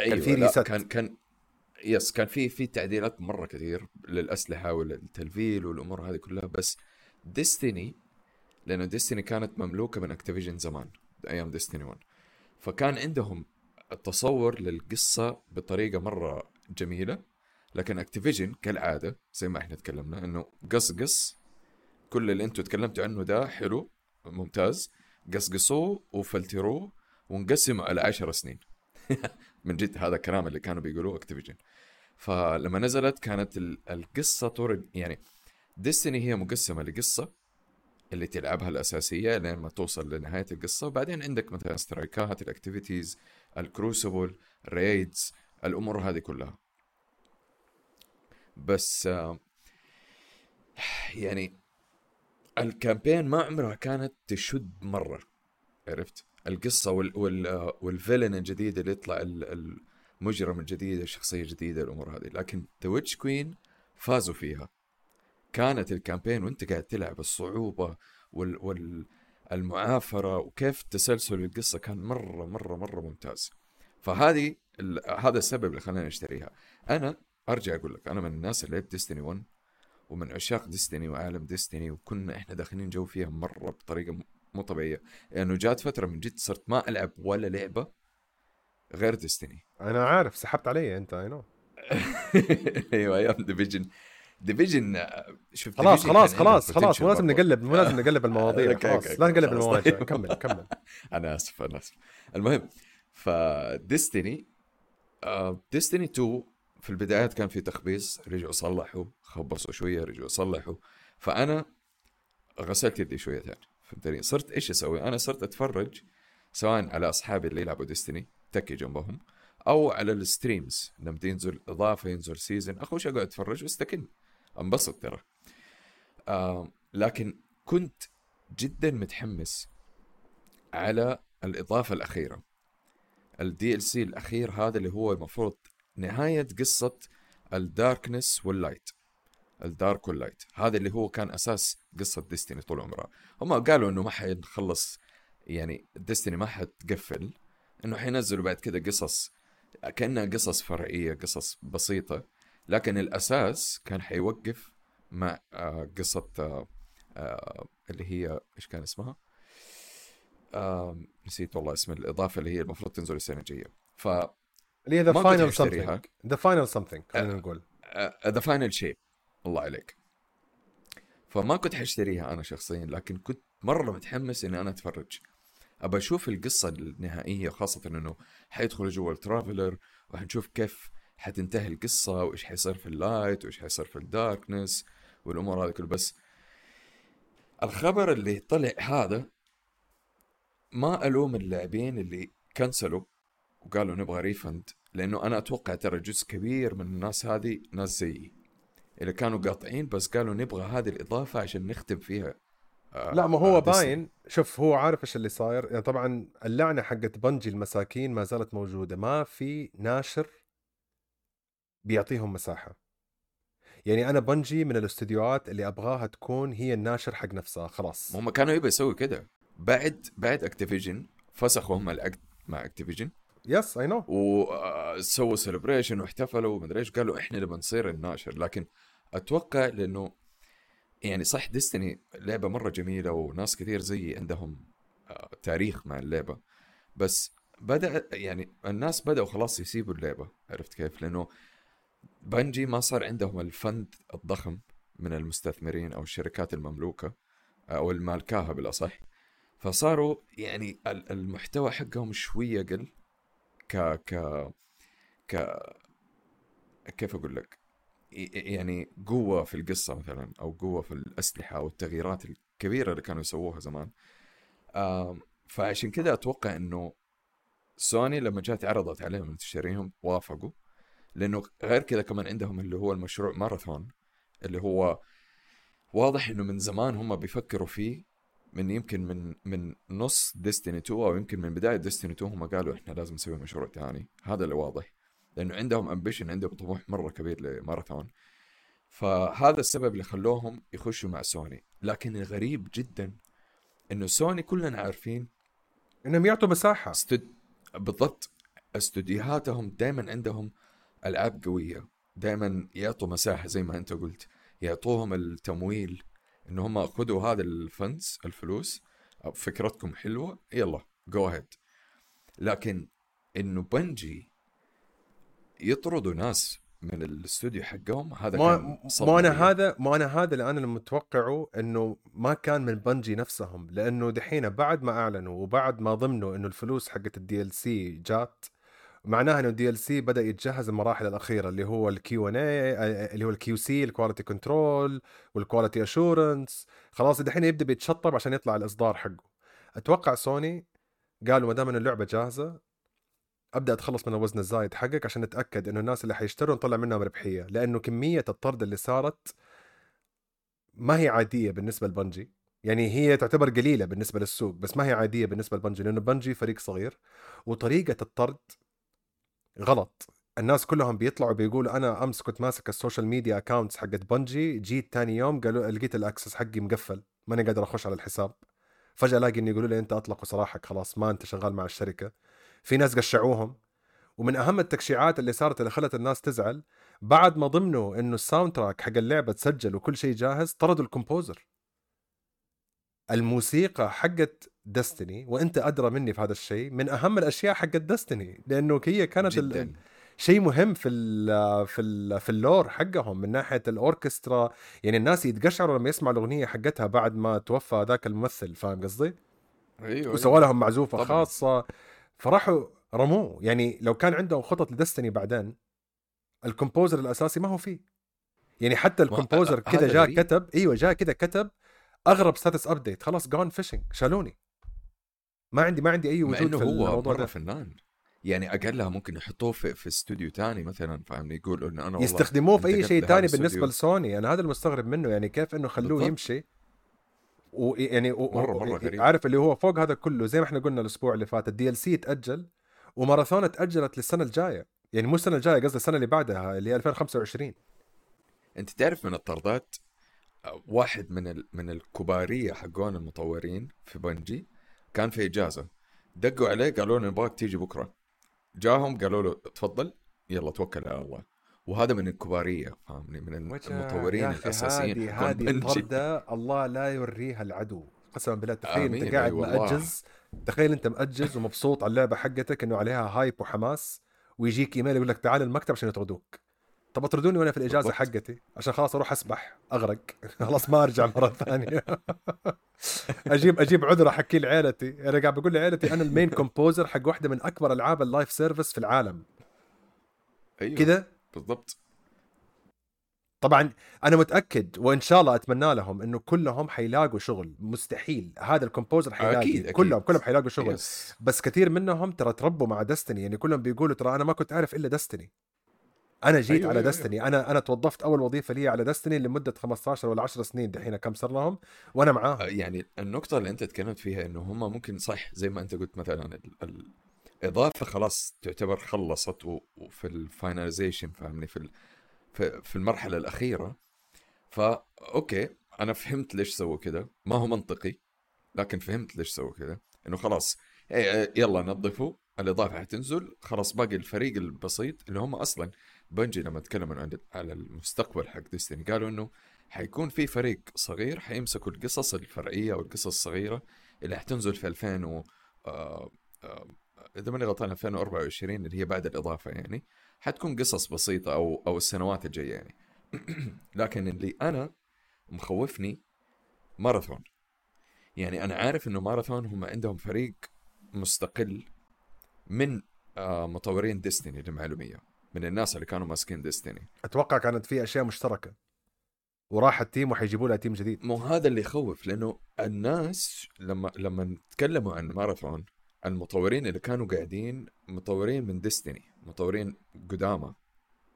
أيوه في لا، reset. كان كان yes كان في في تعديلات مرة كثير للأسلحة وللتلفيل والأمور هذه كلها بس Destiny لأنه Destiny كانت مملوكة من اكتيفيجن زمان أيام Destiny 1 فكان عندهم التصور للقصة بطريقة مرة جميلة لكن اكتيفيجن كالعادة زي ما إحنا تكلمنا إنه قص قص كل اللي أنتم تكلمتوا عنه ده حلو ممتاز قصقصوه وفلتروه ونقسمه على عشر سنين من جد هذا الكلام اللي كانوا بيقولوه اكتيفيجن فلما نزلت كانت ال- القصة طور يعني Destiny هي مقسمة لقصة اللي تلعبها الأساسية لين ما توصل لنهاية القصة. وبعدين عندك مثلا strike ات ال activities ال Crucible raids الأمور هذه كلها. بس آه، يعني ال campaign ما عمرها كانت تشد مرة. عرفت؟ القصة وال وال وال villain الجديد اللي يطلع ال- المجرم الجديد الشخصية الجديدة الأمور هذه. لكن The Witch Queen فازوا فيها. كانت ال campaign وانت قاعد تلعب الصعوبة وال وكيف تسلسل القصة كان مرة مرة مرة ممتاز. فهذه هذا السبب اللي خلاني أشتريها. أنا أرجع أقول لك أنا من الناس اللي لعبت Destiny 1 ومن عشاق Destiny وعالم Destiny وكنا إحنا داخلين جو فيها مرة بطريقة مو طبيعية. لأنه يعني جات فترة من جد صرت ما ألعب ولا لعبة غير Destiny أنا عارف سحبت علي أنت I know أيوه أيام Division Division شوف خلاص خلاص خلاص خلاص مو لازم. نقلب مو لازم نقلب المواضيع. خلاص لا نقلب. المواضيع. كمل كمل. أنا آسف أنا آسف. المهم ف Destiny Destiny 2 في البدايات كان في تخبيص. رجعوا صلحوا خبصوا شوية رجعوا صلحوا. فأنا غسلت يدي شوية ثاني فهمتني صرت إيش أسوي؟ أنا صرت أتفرج سواء على أصحابي اللي يلعبوا Destiny تكي جنبهم أو على ال streams. لما ينزل إضافة ينزل season اخوش اقعد اتفرج واستكن. انبسط ترى. آه لكن كنت جدا متحمس على الإضافة الأخيرة. ال DLC الأخير هذا اللي هو المفروض نهاية قصة الداركنس واللايت الدارك واللايت هذا اللي هو كان أساس قصة ديستني طول عمرها هم قالوا إنه ما حنخلص يعني ديستني ما حتقفل إنه حينزلوا بعد كده قصص كأنها قصص فرعية قصص بسيطة. لكن الأساس كان حيوقف مع آه، قصة آه، آه، اللي هي إيش كان اسمها؟ نسيت والله اسم الإضافة اللي هي المفروض تنزل السنة الجاية. ف اللي هي ذا فاينل. سمثينج ذا فاينل سمثينج خلينا نقول. The Final Shape الله عليك. فما كنت حاشتريها أنا شخصيا لكن كنت مرة متحمس إني أنا أتفرج. أبى أشوف القصة النهائية خاصة إنه حيدخلوا جوا ال Traveler وحنشوف كيف حتنتهي القصة وإيش حيصير في ال light وإيش حيصير في ال darkness والأمور هذه كلها. بس الخبر اللي طلع هذا ما ألوم اللاعبين اللي كنسلوا وقالوا نبغى refund لأنه أنا أتوقع ترى جزء كبير من الناس هذه ناس زيي. اللي كانوا قاطعين بس قالوا نبغى هذه الإضافة عشان نختم فيها. آه، لا ما هو آه،. باين. شوف هو عارف إيش اللي صاير. يعني طبعا اللعنة حقت بنجي المساكين ما زالت موجودة. ما في ناشر بيعطيهم مساحة. يعني أنا بنجي من الاستديوهات اللي أبغاها تكون هي الناشر حق نفسها خلاص. هم كانوا يبغوا يسوي كده. بعد بعد اكتيفيجن فسخوا هم العقد مع اكتيفيجن yes I know وسووا celebration واحتفلوا ومدري إيش قالوا إحنا اللي بنصير الناشر. لكن أتوقع لأنه يعني صح ديستني لعبة مرة جميلة وناس كثير زيي عندهم آه، تاريخ مع اللعبة. بس بدأ يعني الناس بدأوا خلاص يسيبوا اللعبة عرفت كيف؟ لأنه بنجي ما صار عندهم الفند الضخم من المستثمرين أو الشركات المملوكة أو المالكاها بالأصح. فصاروا يعني المحتوى حقهم شوية قل ك ك ك كيف أقول لك؟ يعني قوة في القصة مثلا أو قوة في الأسلحة أو التغييرات الكبيرة اللي كانوا يسووها زمان. فعشان كذا أتوقع أنه سوني لما جات عرضت عليهم أن تشتريهم وافقوا لأنه غير كذا كمان عندهم اللي هو المشروع ماراثون اللي هو واضح أنه من زمان هم بيفكروا فيه من يمكن من من نص ديستني 2 أو يمكن من بداية ديستني 2 هم قالوا إحنا لازم نسوي مشروع ثاني. هذا اللي واضح. لأنه عندهم ambition عندهم طموح مرة كبير لماراثون. فهذا السبب اللي خلوهم يخشوا مع سوني لكن الغريب جدا إنه سوني كلنا عارفين إنهم يعطوا مساحة. استد... بالضبط استوديوهاتهم دائما عندهم ألعاب قوية. دائما يعطوا مساحة زي ما أنت قلت. يعطوهم التمويل. انه هم خذوا هذا ال funds الفلوس فكرتكم حلوة يلا go ahead لكن إنه بنجي يطردوا ناس من الاستوديو حقهم هذا ما كان ما أنا هذا ما أنا هذا اللي أنا المتوقعه إنه ما كان من بنجي نفسهم لأنه دحين بعد ما أعلنوا وبعد ما ضمنوا إنه الفلوس حقت ال DLC جات معناها إنه ال DLC بدأ يتجهز المراحل الأخيرة اللي هو ال QA اللي هو ال QC ال quality control وال quality assurance خلاص دحين يبدأ بيتشطب عشان يطلع الإصدار حقه. أتوقع سوني قالوا ما دام ان اللعبة جاهزة أبدأ أتخلص من الوزن الزايد حقك عشان نتاكد إنه الناس اللي حيشتروا نطلع منهم ربحية. لأنه كمية الطرد اللي صارت ما هي عادية بالنسبة لبنجي. يعني هي تعتبر قليلة بالنسبة للسوق بس ما هي عادية بالنسبة لبنجي لأنه بنجي فريق صغير وطريقة الطرد غلط. الناس كلهم بيطلعوا بيقولوا أنا أمس كنت ماسك ال social media accounts حقت بنجي جيت تاني يوم قالوا لقيت ال access حقي مقفل ماني قادر أخش على الحساب. فجأة ألاقي انه يقولوا لي أنت اطلقوا سراحك خلاص ما أنت شغال مع الشركة. في ناس قشعوهم. ومن أهم التقشيعات اللي صارت اللي خلت الناس تزعل بعد ما ضمنوا إنه ال soundtrack حق اللعبة تسجل وكل شيء جاهز طردوا ال composer الموسيقى حقت دستني وأنت أدرى مني في هذا الشيء من أهم الأشياء حقت دستني لأنه هي كانت جداً. شيء مهم في ال في ال في ال lore حقهم من ناحية الأوركسترا. يعني الناس يتقشعروا لما يسمعوا الأغنية حقتها بعد ما توفى ذاك الممثل فاهم قصدي؟ أيوه وسوى لهم معزوفة طبعًا. خاصة. فراحوا رموه. يعني لو كان عندهم خطط لدستني بعدين ال composer الأساسي ما هو فيه. يعني حتى ال composer كذا جاء كتب أيوه جاء كذا كتب أغرب status update خلاص gone fishing شالوني. ما عندي ما عندي أي وجود في هو مرة فنان. يعني اقلها ممكن يحطوه في, في استوديو ثاني مثلا فاهمني؟ يقول إنه أنا يستخدموه في أي شيء ثاني بالنسبة لسوني. أنا هذا المستغرب منه يعني كيف إنه خلوه بالضبط. يمشي؟ ويعني و... مره مرة غريب. عارف اللي هو فوق هذا كله زي ما إحنا قلنا الأسبوع اللي فات ال DLC تأجل وماراثون تأجلت للسنة الجاية. يعني مو السنة الجاية قصدي السنة اللي بعدها اللي هي 2025 أنت تعرف من الطردات واحد من ال... من الكبارية حقون المطورين في بنجي؟ كان في إجازة. دقوا عليه قالوا له نبغاك تيجي بكرة. جاهم قالوا له تفضل. يلا توكل على الله. وهذا من الكبارية فاهمني؟ من المطورين الأساسيين. هذه هذه الطرده الله لا يوريها العدو. قسما بالله تخيل أنت قاعد مأجز. تخيل أنت مأجز ومبسوط على اللعبة حقتك إنه عليها hype وحماس ويجيك إيميل يقول لك تعال المكتب عشان يطردوك. طب اطردوني وأنا في الإجازة بالضبط. حقتي عشان خلاص أروح أسبح أغرق. خلاص ما أرجع مرة ثانية. أجيب أجيب عذر احكي لعيلتي أنا قاعد بقول لعيلتي أنا ال main composer حق واحدة من أكبر ألعاب ال live service في العالم. أيوه. كذا بالضبط. طبعا أنا متأكد وإن شاء الله أتمنى لهم إنه كلهم حيلاقوا شغل. مستحيل. هذا ال composer حيلاقي. أكيد. أكيد. كلهم كلهم حيلاقوا شغل. yes. بس كثير منهم ترى تربوا مع دستني يعني كلهم بيقولوا ترى أنا ما كنت أعرف إلا دستني أنا جيت أيوة على أيوة دستني أيوة. أنا أنا توظفت أول وظيفة لي على دستني لمدة 15 ولا 10 سنين دحين كم صار لهم وأنا معاهم. آه، يعني النقطة اللي أنت تكلمت فيها إنه هم ممكن صح زي ما أنت قلت مثلا الاضافه خلاص تعتبر خلصت وفي ال finalization فاهمني في في, المرحلة الأخيرة. فا أوكي أنا فهمت ليش سووا كذا ما هو منطقي لكن فهمت ليش سووا كذا إنه خلاص إيه يلا نظفوا الإضافة حتنزل خلاص باقي الفريق البسيط اللي هم أصلا بانجي لما تكلموا عن على المستقبل حق ديستني قالوا إنه حيكون في فريق صغير حيمسكوا القصص الفرعية والقصص الصغيرة اللي حتنزل في 2000 و آه آه إذا ماني غلطان 2024 اللي هي بعد الإضافة يعني حتكون قصص بسيطة أو أو السنوات الجاية يعني. لكن اللي أنا مخوفني ماراثون. يعني أنا عارف إنه ماراثون هم عندهم فريق مستقل من آه مطورين ديستني للمعلومية. من الناس اللي كانوا ماسكين ديستني أتوقع كانت في أشياء مشتركة. وراح ال team وحيجيبوا لها team جديد. مو هذا اللي يخوف لأنه الناس لما لما تكلموا عن ماراثون المطورين اللي كانوا قاعدين مطورين من ديستني مطورين قدامى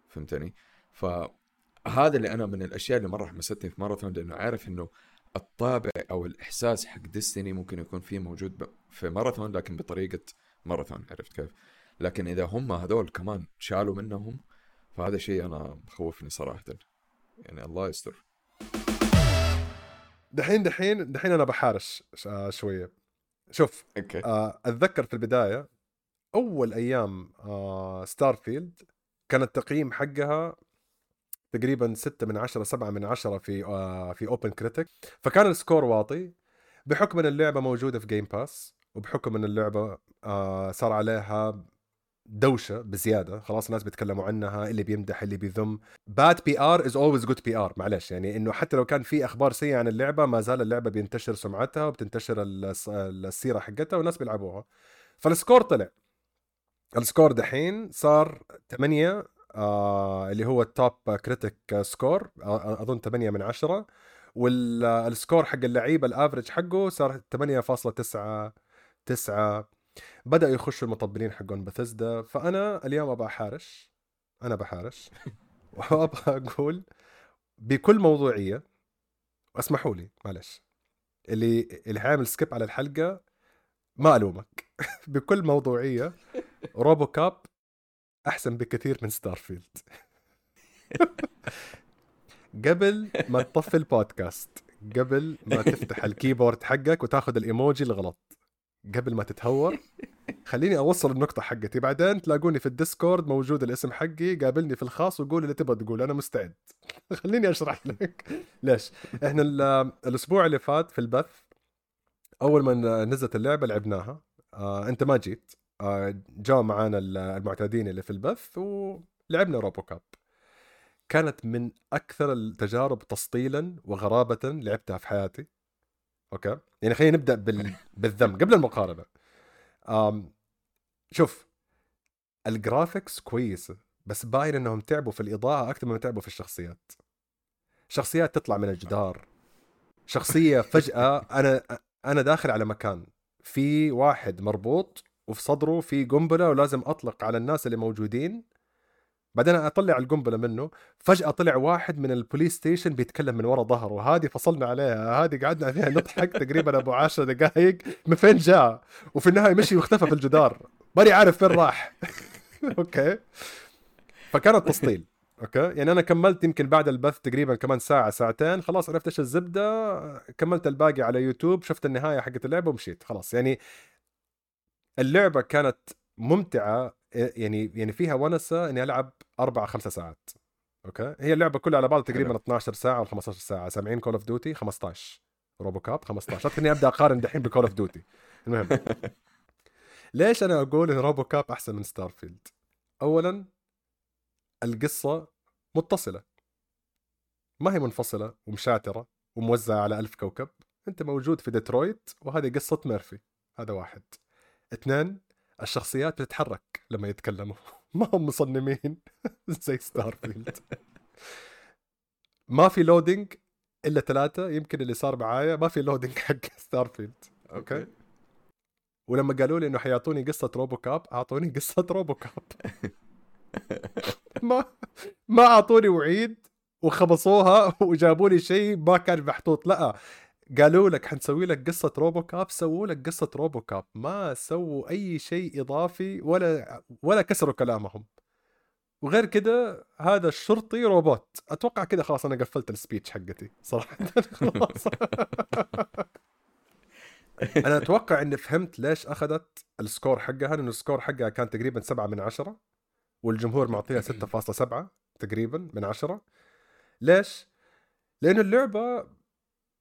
فهمتني؟ فهذا اللي أنا من الأشياء اللي مرة حمستني في ماراثون لأنه عارف إنه الطابع أو الإحساس حق ديستني ممكن يكون فيه موجود في ماراثون لكن بطريقة ماراثون عرفت كيف؟ لكن إذا هم هذول كمان شالوا منهم فهذا شيء أنا مخوفني صراحة. يعني الله يستر. دحين دحين دحين أنا بحارش آه، شوية. شوف أوكي. آه، أتذكر في البداية أول أيام ستار آه، كان التقييم حقها تقريبا 6 من 10 7 من 10 في في أوبن كريتيك فكان السكور واطي بحكم إن اللعبة موجودة في جيم باس وبحكم إن اللعبة صار عليها دوشة بزيادة خلاص الناس بيتكلموا عنها اللي بيمدح اللي بيذم. bad PR is always good PR معلش يعني إنه حتى لو كان في أخبار سيئة عن اللعبة ما زال اللعبة بينتشر سمعتها وبتنتشر السيرة حقتها والناس بيلعبوها. فال score طلع. ال score دحين صار 8 آه اللي هو ال top critic score أظن 8 من 10 وال score حق اللعيبه ال average حقه صار 8.9 9 بدأوا يخشوا المطبلين حقون بثزدا فأنا اليوم أبغى أحارش. أنا بحارش. وأبغى أقول بكل موضوعية اسمحوا لي معلش. اللي اللي حيعمل skip على الحلقة ما ألومك. بكل موضوعية روبو كاب أحسن بكثير من ستارفيلد. قبل ما تطفي البودكاست قبل ما تفتح الكيبورد حقك وتاخذ الإيموجي الغلط. قبل ما تتهور. خليني أوصل النقطة حقتي. بعدين تلاقوني في الديسكورد موجود الاسم حقي قابلني في الخاص وقول اللي تبغى تقول أنا مستعد. خليني أشرح لك. ليش؟ إحنا الأسبوع اللي فات في البث أول ما نزلت اللعبة لعبناها. آه أنت ما جيت. آه جاء معانا المعتادين اللي في البث ولعبنا روبو كاب. كانت من أكثر التجارب تسطيلا وغرابه لعبتها في حياتي. أوكي؟ يعني خلينا نبدأ بال... بالذم قبل المقارنة. أم... شوف ال graphics كويسة بس باين إنهم تعبوا في الإضاءة أكثر مما تعبوا في الشخصيات. شخصيات تطلع من الجدار. شخصية فجأة أنا أنا داخل على مكان. في واحد مربوط وفي صدره في قنبلة ولازم أطلق على الناس اللي موجودين. بعدين أطلع القنبلة منه فجأة طلع واحد من ال police station بيتكلم من ورا ظهره هذه فصلنا عليها هذه قعدنا فيها نضحك تقريبا أبو 10 دقائق من فين جاء؟ وفي النهاية مشي واختفى في الجدار ماني عارف فين راح. أوكي. فكانت تسطيل أوكي؟ يعني أنا كملت يمكن بعد البث تقريبا كمان ساعة ساعتين خلاص عرفت إيش الزبدة كملت الباقي على يوتيوب شفت النهاية حقت اللعبة ومشيت خلاص. يعني اللعبة كانت ممتعة يعني يعني فيها ونسة إني ألعب أربع خمسة ساعات أوكي؟ هي اللعبة كلها على بعض تقريبا 12 ساعة ولا 15 ساعة سامعين كول اوف ديوتي 15 روبو كاب 15 خليني أبدأ أقارن دحين بكول اوف ديوتي المهم. ليش أنا أقول إن روبو كاب أحسن من ستارفيلد اولا القصة متصلة. ما هي منفصلة ومشاترة وموزعة على ألف كوكب. أنت موجود في ديترويت وهذه قصة ميرفي هذا واحد. اثنين الشخصيات بتتحرك لما يتكلموا. ما هم مصنمين زي ستارفيلد ما في loading إلا ثلاثة. يمكن اللي صار معايا. ما في loading حق ستارفيلد أوكي؟ ولما قالوا لي إنه حيعطوني قصة روبو كاب أعطوني قصة روبو كاب ما ما أعطوني وعيد وخبصوها وجابوا لي شيء ما كان محطوط. لا قالوا لك حنسوي لك قصة روبو كاب سووا لك قصة روبو كاب ما سووا أي شيء إضافي ولا ولا كسروا كلامهم. وغير كده هذا الشرطي روبوت. أتوقع كده خلاص أنا قفلت ال speech حقتي صراحة. خلاص. أنا أتوقع إني فهمت ليش أخذت ال score حقها لأنه ال score حقها كان تقريبا 7 من 10 والجمهور معطيها 6.7 تقريبا من 10 ليش؟ لأنه اللعبة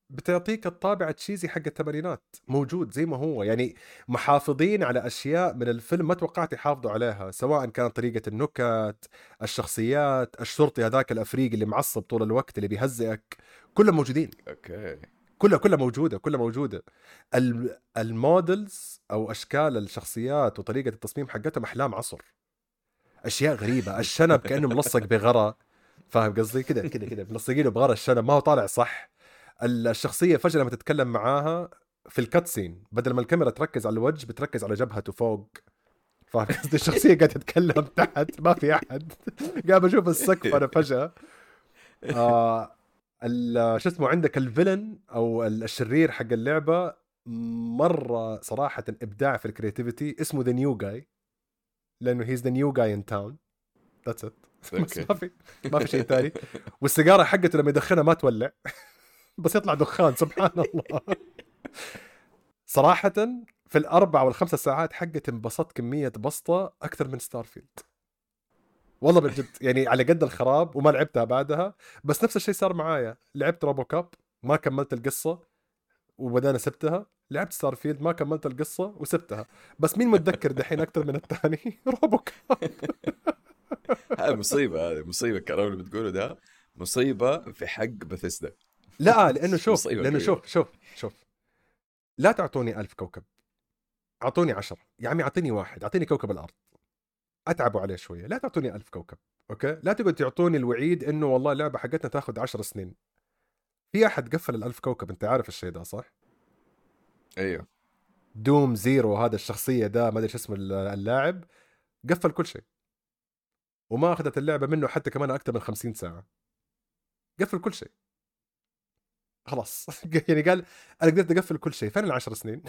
بتعطيك الطابع ال cheesy حق الثمانينات موجود زي ما هو. يعني محافظين على أشياء من الفيلم ما توقعت يحافظوا عليها سواء كانت طريقة النكت الشخصيات الشرطي هذاك الأفريقي اللي معصب طول الوقت اللي بيهزئك. كلهم موجودين. أوكي. كلها كلها موجودة كلها موجودة. ال models أو أشكال الشخصيات وطريقة التصميم حقتهم أحلام عصر. أشياء غريبة. الشنب كأنه ملصق بغرة. فاهم قصدي؟ كده كده كده. ملصقينه بغرة. الشنب ما هو طالع صح. الشخصية فجأة لما تتكلم معاها في ال cutscene بدل ما الكاميرا تركز على الوجه بتركز على جبهته فوق فاهم قصدي؟ الشخصية قاعدة تتكلم تحت ما في أحد. قاعد بشوف السقف أنا فجأة. آه شو اسمه عندك ال villain أو الشرير حق اللعبة مرة صراحة إبداع في ال creativity اسمه the new guy لأنه he's the new guy in town that's it ما في ما في شيء ثاني والسيجارة حقته لما يدخنها ما تولع. بس يطلع دخان سبحان الله. صراحة في الأربع والخمسة ساعات حقت انبسطت كمية بسطة أكثر من Starfield والله بجد يعني على قد الخراب وما لعبتها بعدها بس نفس الشيء صار معايا. لعبت RoboCop ما كملت القصة وبدانا سبتها. لعبت Starfield ما كملت القصة وسبتها. بس مين متذكر دحين أكثر من الثاني؟ RoboCop هذه مصيبة هذه مصيبة الكلام اللي بتقوله ده. مصيبة في حق بثيسدا لا لأنه شوف لأنه شوف شوف شوف. لا تعطوني ألف كوكب. أعطوني عشرة. يا عمي أعطيني واحد أعطيني كوكب الأرض. أتعبوا عليه شوية. لا تعطوني ألف كوكب okay؟ لا تقعد تعطوني الوعيد إنه والله اللعبه حقتنا تاخذ عشر سنين. في أحد قفل الألف كوكب أنت عارف الشيء ده صح؟ أيوه. دوم زيرو هذا الشخصية ده ما أدري اسم اللاعب قفل كل شيء. وما أخذت اللعبة منه حتى كمان أكثر من 50 ساعة. قفل كل شيء. خلاص. يعني قال أنا قدرت أقفل كل شيء فين العشر سنين؟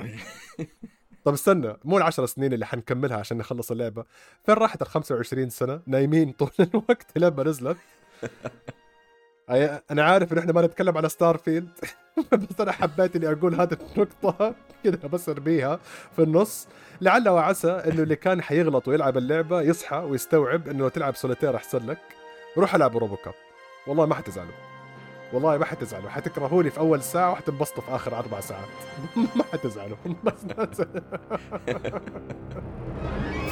طب استنى مو العشر سنين اللي حنكملها عشان نخلص اللعبة. فين راحت ال 25 سنة؟ نايمين طول الوقت لما نزلت. أنا عارف إن إحنا ما نتكلم على Starfield بس أنا حبيت إني أقول هذه النقطة. كذا بس أرميها في النص. لعل وعسى إنه اللي كان حيغلط ويلعب اللعبة يصحى ويستوعب إنه تلعب سوليتير أحسن لك. روح ألعب RoboCop والله ما حتزعلوا. والله ما حتزعلوا. حتكرهوني في أول ساعة وحتنبسطوا في آخر أربع ساعات. ما حتزعلوا. بس